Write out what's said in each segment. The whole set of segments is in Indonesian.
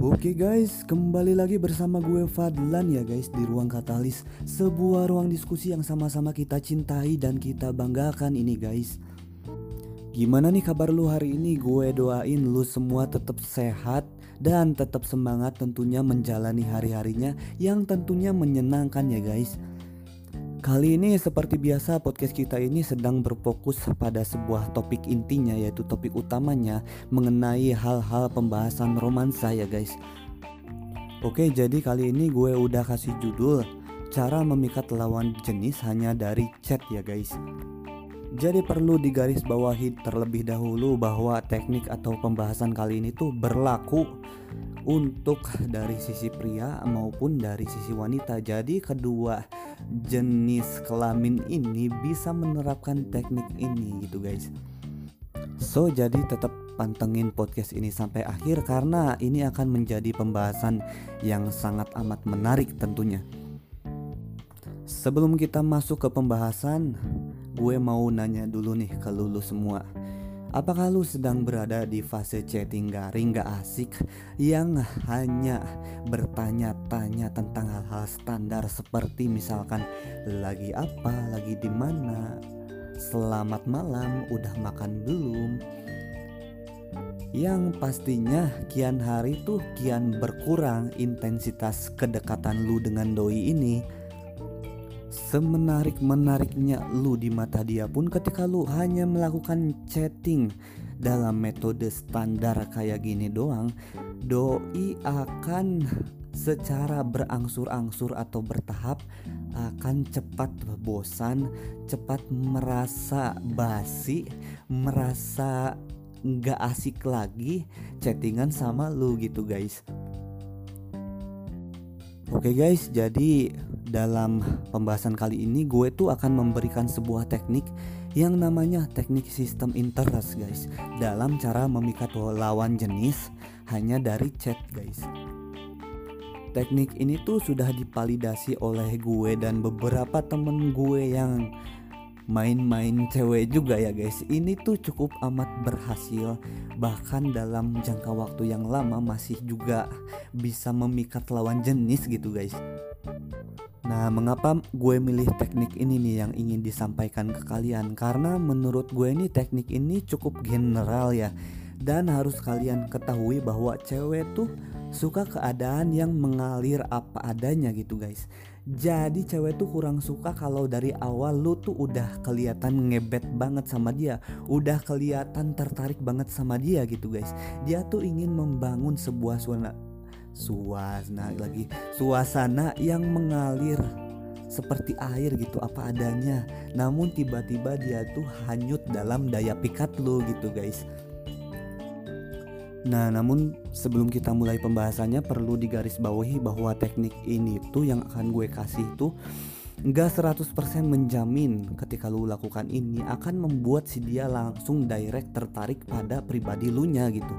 Oke guys, kembali lagi bersama gue Fadlan ya guys di Ruang Katalis. Sebuah ruang diskusi yang sama-sama kita cintai dan kita banggakan ini guys. Gimana nih kabar lu hari ini? Gue doain lu semua tetap sehat dan tetap semangat tentunya menjalani hari-harinya yang tentunya menyenangkan ya guys Kali ini seperti biasa podcast kita ini sedang berfokus pada sebuah topik intinya yaitu topik utamanya mengenai hal-hal pembahasan romansa ya guys. Oke, jadi kali ini gue udah kasih judul cara memikat lawan jenis hanya dari chat ya guys. Jadi perlu digarisbawahi terlebih dahulu bahwa teknik atau pembahasan kali ini tuh berlaku untuk dari sisi pria maupun dari sisi wanita. Jadi kedua jenis kelamin ini bisa menerapkan teknik ini gitu guys. So jadi tetap pantengin podcast ini sampai akhir karena ini akan menjadi pembahasan yang sangat amat menarik tentunya. Sebelum kita masuk ke pembahasan, gue mau nanya dulu nih ke lulu semua. Apakah lu sedang berada di fase chatting garing gak asik? Yang hanya bertanya-tanya tentang hal-hal standar seperti misalkan lagi apa, lagi di mana, selamat malam, udah makan belum? Yang pastinya kian hari tuh kian berkurang intensitas kedekatan lu dengan doi ini Semenarik-menariknya lu di mata dia pun ketika lu hanya melakukan chatting dalam metode standar kayak gini doang, doi akan secara berangsur-angsur atau bertahap akan cepat bosan, cepat merasa basi, merasa nggak asik lagi chattingan sama lu gitu guys. Oke guys, jadi dalam pembahasan kali ini gue tuh akan memberikan sebuah teknik yang namanya teknik sistem interest guys dalam cara memikat lawan jenis hanya dari chat guys. Teknik ini tuh sudah dipalidasi oleh gue dan beberapa temen gue yang main-main cewek juga ya guys ini tuh cukup amat berhasil bahkan dalam jangka waktu yang lama masih juga bisa memikat lawan jenis gitu guys Nah, mengapa gue milih teknik ini nih yang ingin disampaikan ke kalian? Karena menurut gue ini teknik ini cukup general ya. Dan harus kalian ketahui bahwa cewek tuh suka keadaan yang mengalir apa adanya gitu guys. Jadi cewek tuh kurang suka kalau dari awal lu tuh udah kelihatan ngebet banget sama dia, udah kelihatan tertarik banget sama dia gitu guys. Dia tuh ingin membangun sebuah suasana suasana lagi suasana yang mengalir seperti air gitu apa adanya. Namun tiba-tiba dia tuh hanyut dalam daya pikat lu gitu guys. Nah, namun sebelum kita mulai pembahasannya perlu digarisbawahi bahwa teknik ini tuh yang akan gue kasih tuh nggak 100% menjamin ketika lu lakukan ini akan membuat si dia langsung direct tertarik pada pribadi lu nya gitu.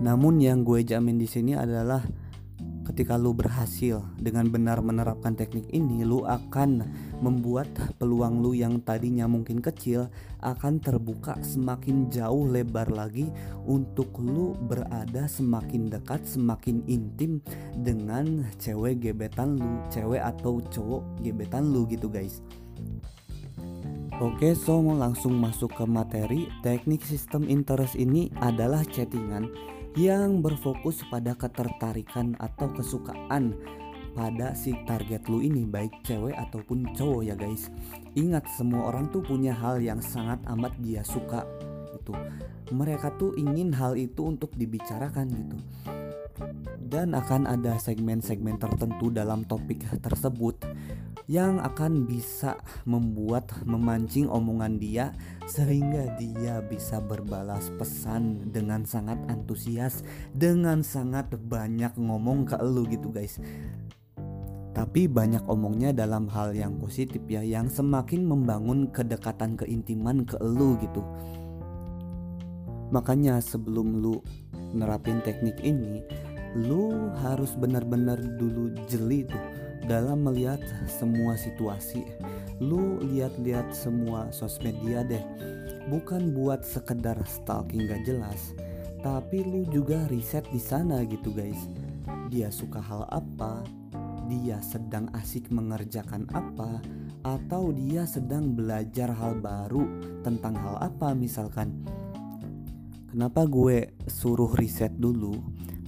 Namun yang gue jamin di sini adalah ketika lu berhasil dengan benar menerapkan teknik ini lu akan membuat peluang lu yang tadinya mungkin kecil akan terbuka semakin jauh lebar lagi untuk lu berada semakin dekat semakin intim dengan cewek gebetan lu cewek atau cowok gebetan lu gitu guys Oke, so mau langsung masuk ke materi. Teknik sistem interest ini adalah chattingan yang berfokus pada ketertarikan atau kesukaan pada si target lu ini baik cewek ataupun cowok ya guys. Ingat semua orang tuh punya hal yang sangat amat dia suka itu. Mereka tuh ingin hal itu untuk dibicarakan gitu. Dan akan ada segmen-segmen tertentu dalam topik tersebut yang akan bisa membuat memancing omongan dia sehingga dia bisa berbalas pesan dengan sangat antusias dengan sangat banyak ngomong ke lu gitu guys. Tapi banyak omongnya dalam hal yang positif ya yang semakin membangun kedekatan keintiman ke lu gitu. Makanya sebelum lu nerapin teknik ini lu harus benar-benar dulu jeli tuh dalam melihat semua situasi lu lihat-lihat semua sosmed dia deh. Bukan buat sekedar stalking gak jelas tapi lu juga riset di sana gitu guys. Dia suka hal apa? Dia sedang asik mengerjakan apa? Atau dia sedang belajar hal baru tentang hal apa misalkan? Kenapa gue suruh riset dulu?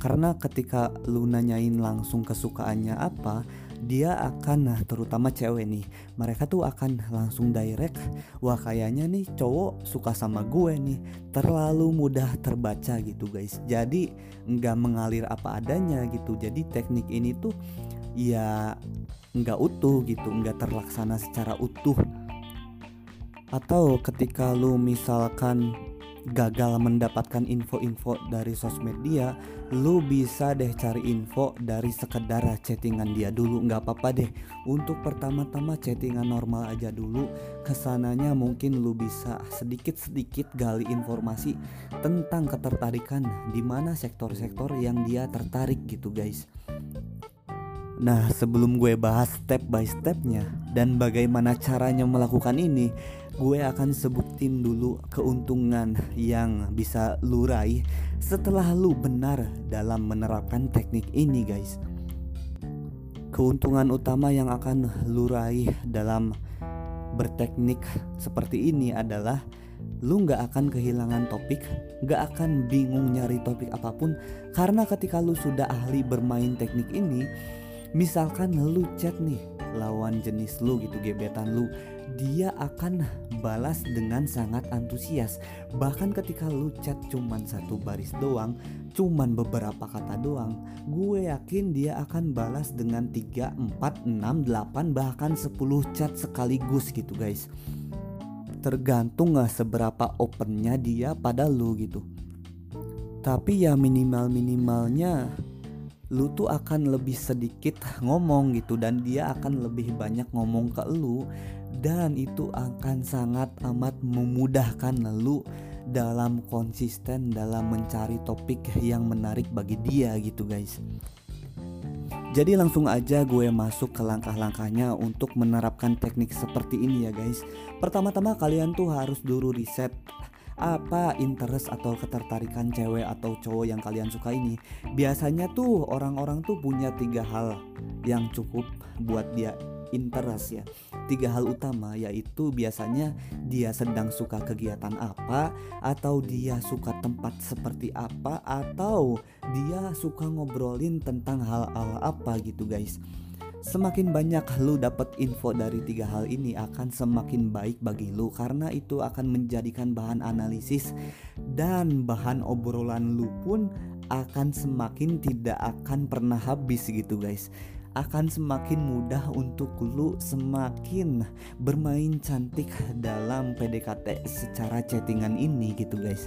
Karena ketika lu nanyain langsung kesukaannya apa dia akan nah terutama cewek nih mereka tuh akan langsung direct wah kayaknya nih cowok suka sama gue nih terlalu mudah terbaca gitu guys. Jadi nggak mengalir apa adanya gitu. Jadi teknik ini tuh ya nggak utuh gitu. Nggak terlaksana secara utuh. Atau ketika lu misalkan gagal mendapatkan info-info dari sosmed dia lu bisa deh cari info dari sekedar chattingan dia dulu. Nggak apa-apa deh untuk pertama-tama chattingan normal aja dulu. Ke sananya mungkin lu bisa sedikit-sedikit gali informasi tentang ketertarikan di mana sektor-sektor yang dia tertarik gitu guys Nah sebelum gue bahas step by stepnya dan bagaimana caranya melakukan ini gue akan sebutin dulu keuntungan yang bisa lu raih setelah lu benar dalam menerapkan teknik ini guys. Keuntungan utama yang akan lu raih dalam berteknik seperti ini adalah lu nggak akan kehilangan topik, nggak akan bingung nyari topik apa pun karena ketika lu sudah ahli bermain teknik ini, misalkan lu chat nih lawan jenis lu gitu gebetan lu dia akan balas dengan sangat antusias. Bahkan ketika lu chat cuman satu baris doang cuman beberapa kata doang gue yakin dia akan balas dengan 3, 4, 6, 8 bahkan 10 chat sekaligus gitu guys. Tergantung gak seberapa opennya dia pada lu gitu. Tapi ya minimal-minimalnya lu tuh akan lebih sedikit ngomong gitu dan dia akan lebih banyak ngomong ke lu dan itu akan sangat amat memudahkan lu dalam konsisten dalam mencari topik yang menarik bagi dia gitu guys. Jadi langsung aja gue masuk ke langkah-langkahnya untuk menerapkan teknik seperti ini ya guys. Pertama-tama kalian tuh harus dulu riset apa interest atau ketertarikan cewek atau cowok yang kalian suka ini? Biasanya tuh orang-orang tuh punya tiga hal yang cukup buat dia interest ya. Tiga hal utama yaitu biasanya dia sedang suka kegiatan apa atau dia suka tempat seperti apa atau dia suka ngobrolin tentang hal-hal apa gitu guys Semakin banyak lu dapat info dari tiga hal ini akan semakin baik bagi lu karena itu akan menjadikan bahan analisis dan bahan obrolan lu pun akan semakin tidak akan pernah habis gitu guys. Akan semakin mudah untuk lu semakin bermain cantik dalam PDKT secara chattingan ini gitu guys.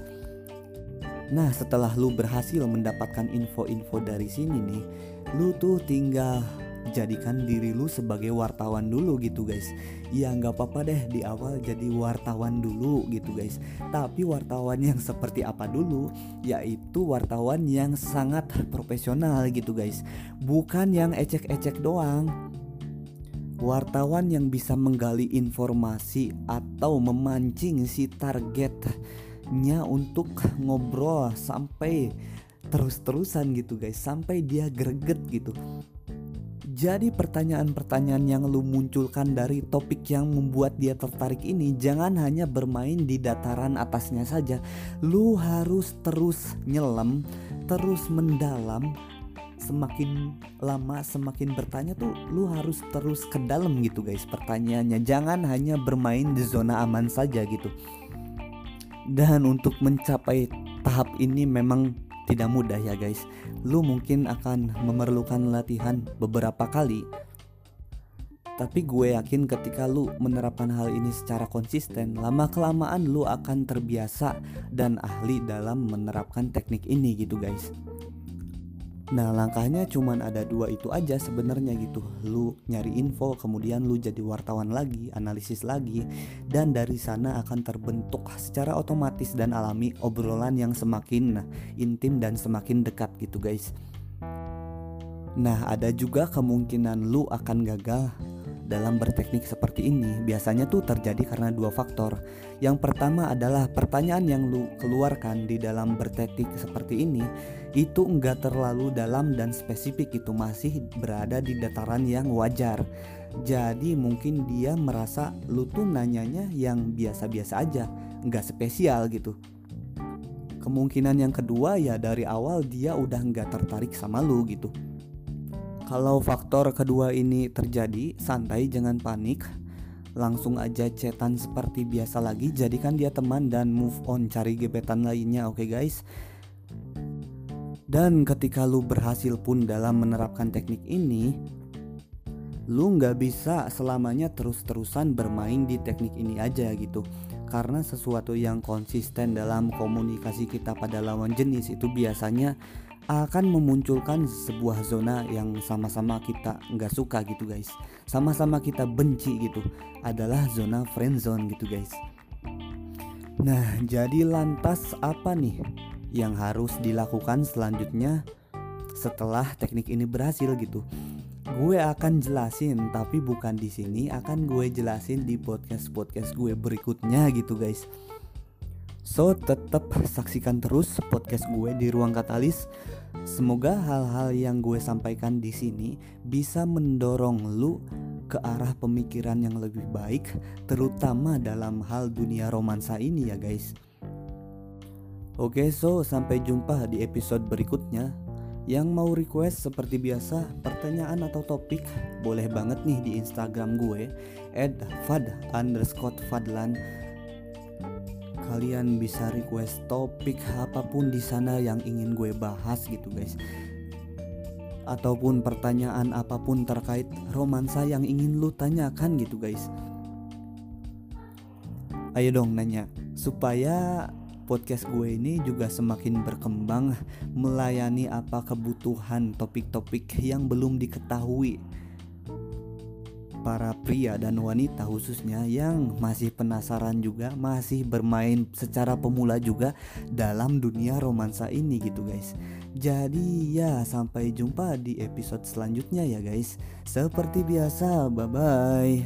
Nah setelah lu berhasil mendapatkan info-info dari sini nih Lu tuh tinggal jadikan diri lu sebagai wartawan dulu gitu guys. Ya nggak apa-apa deh di awal jadi wartawan dulu gitu guys. Tapi wartawan yang seperti apa dulu yaitu wartawan yang sangat profesional gitu guys. Bukan yang ecek-ecek doang. Wartawan yang bisa menggali informasi atau memancing si targetnya untuk ngobrol sampai terus-terusan gitu guys. Sampai dia greget gitu jadi pertanyaan-pertanyaan yang lu munculkan dari topik yang membuat dia tertarik ini jangan hanya bermain di dataran atasnya saja. Lu harus terus nyelam, terus mendalam. Semakin lama semakin bertanya tuh lu harus terus ke dalam gitu guys pertanyaannya. Jangan hanya bermain di zona aman saja gitu. Dan untuk mencapai tahap ini memang tidak mudah ya guys. Lu mungkin akan memerlukan latihan beberapa kali. Tapi gue yakin ketika lu menerapkan hal ini secara konsisten lama kelamaan lu akan terbiasa dan ahli dalam menerapkan teknik ini gitu guys Nah langkahnya cuman ada dua itu aja sebenarnya gitu. Lu nyari info kemudian lu jadi wartawan lagi Analisis lagi Dan dari sana akan terbentuk secara otomatis dan alami Obrolan yang semakin intim dan semakin dekat gitu guys. Nah ada juga kemungkinan lu akan gagal dalam berteknik seperti ini biasanya tuh terjadi karena dua faktor. Yang pertama adalah pertanyaan yang lu keluarkan di dalam berteknik seperti ini itu enggak terlalu dalam dan spesifik itu masih berada di dataran yang wajar. Jadi mungkin dia merasa lu tuh nanyanya yang biasa-biasa aja, enggak spesial gitu. Kemungkinan yang kedua ya dari awal dia udah nggak tertarik sama lu gitu. Kalau faktor kedua ini terjadi, santai jangan panik. Langsung aja cetan seperti biasa lagi, jadikan dia teman dan move on cari gebetan lainnya, oke okay guys? Dan ketika lu berhasil pun dalam menerapkan teknik ini, lu nggak bisa selamanya terus-terusan bermain di teknik ini aja gitu karena sesuatu yang konsisten dalam komunikasi kita pada lawan jenis itu biasanya akan memunculkan sebuah zona yang sama-sama kita nggak suka gitu guys. Sama-sama kita benci gitu. Adalah zona friend zone gitu guys. Nah jadi lantas apa nih yang harus dilakukan selanjutnya setelah teknik ini berhasil gitu? Gue akan jelasin tapi bukan di sini. Akan gue jelasin di podcast podcast gue berikutnya gitu guys. So tetap saksikan terus podcast gue di ruang katalis semoga hal-hal yang gue sampaikan di sini bisa mendorong lu ke arah pemikiran yang lebih baik terutama dalam hal dunia romansa ini ya guys Oke, so sampai jumpa di episode berikutnya. Yang mau request seperti biasa pertanyaan atau topik boleh banget nih di Instagram gue @fad underscore fadlan. Kalian bisa request topik apa pun di sana yang ingin gue bahas gitu guys. Ataupun pertanyaan apa pun terkait romansa yang ingin lu tanyakan gitu guys. Ayo dong nanya supaya podcast gue ini juga semakin berkembang melayani apa kebutuhan topik-topik yang belum diketahui para pria dan wanita khususnya yang masih penasaran juga masih bermain secara pemula juga dalam dunia romansa ini gitu guys. Jadi ya sampai jumpa di episode selanjutnya ya guys. Seperti biasa bye bye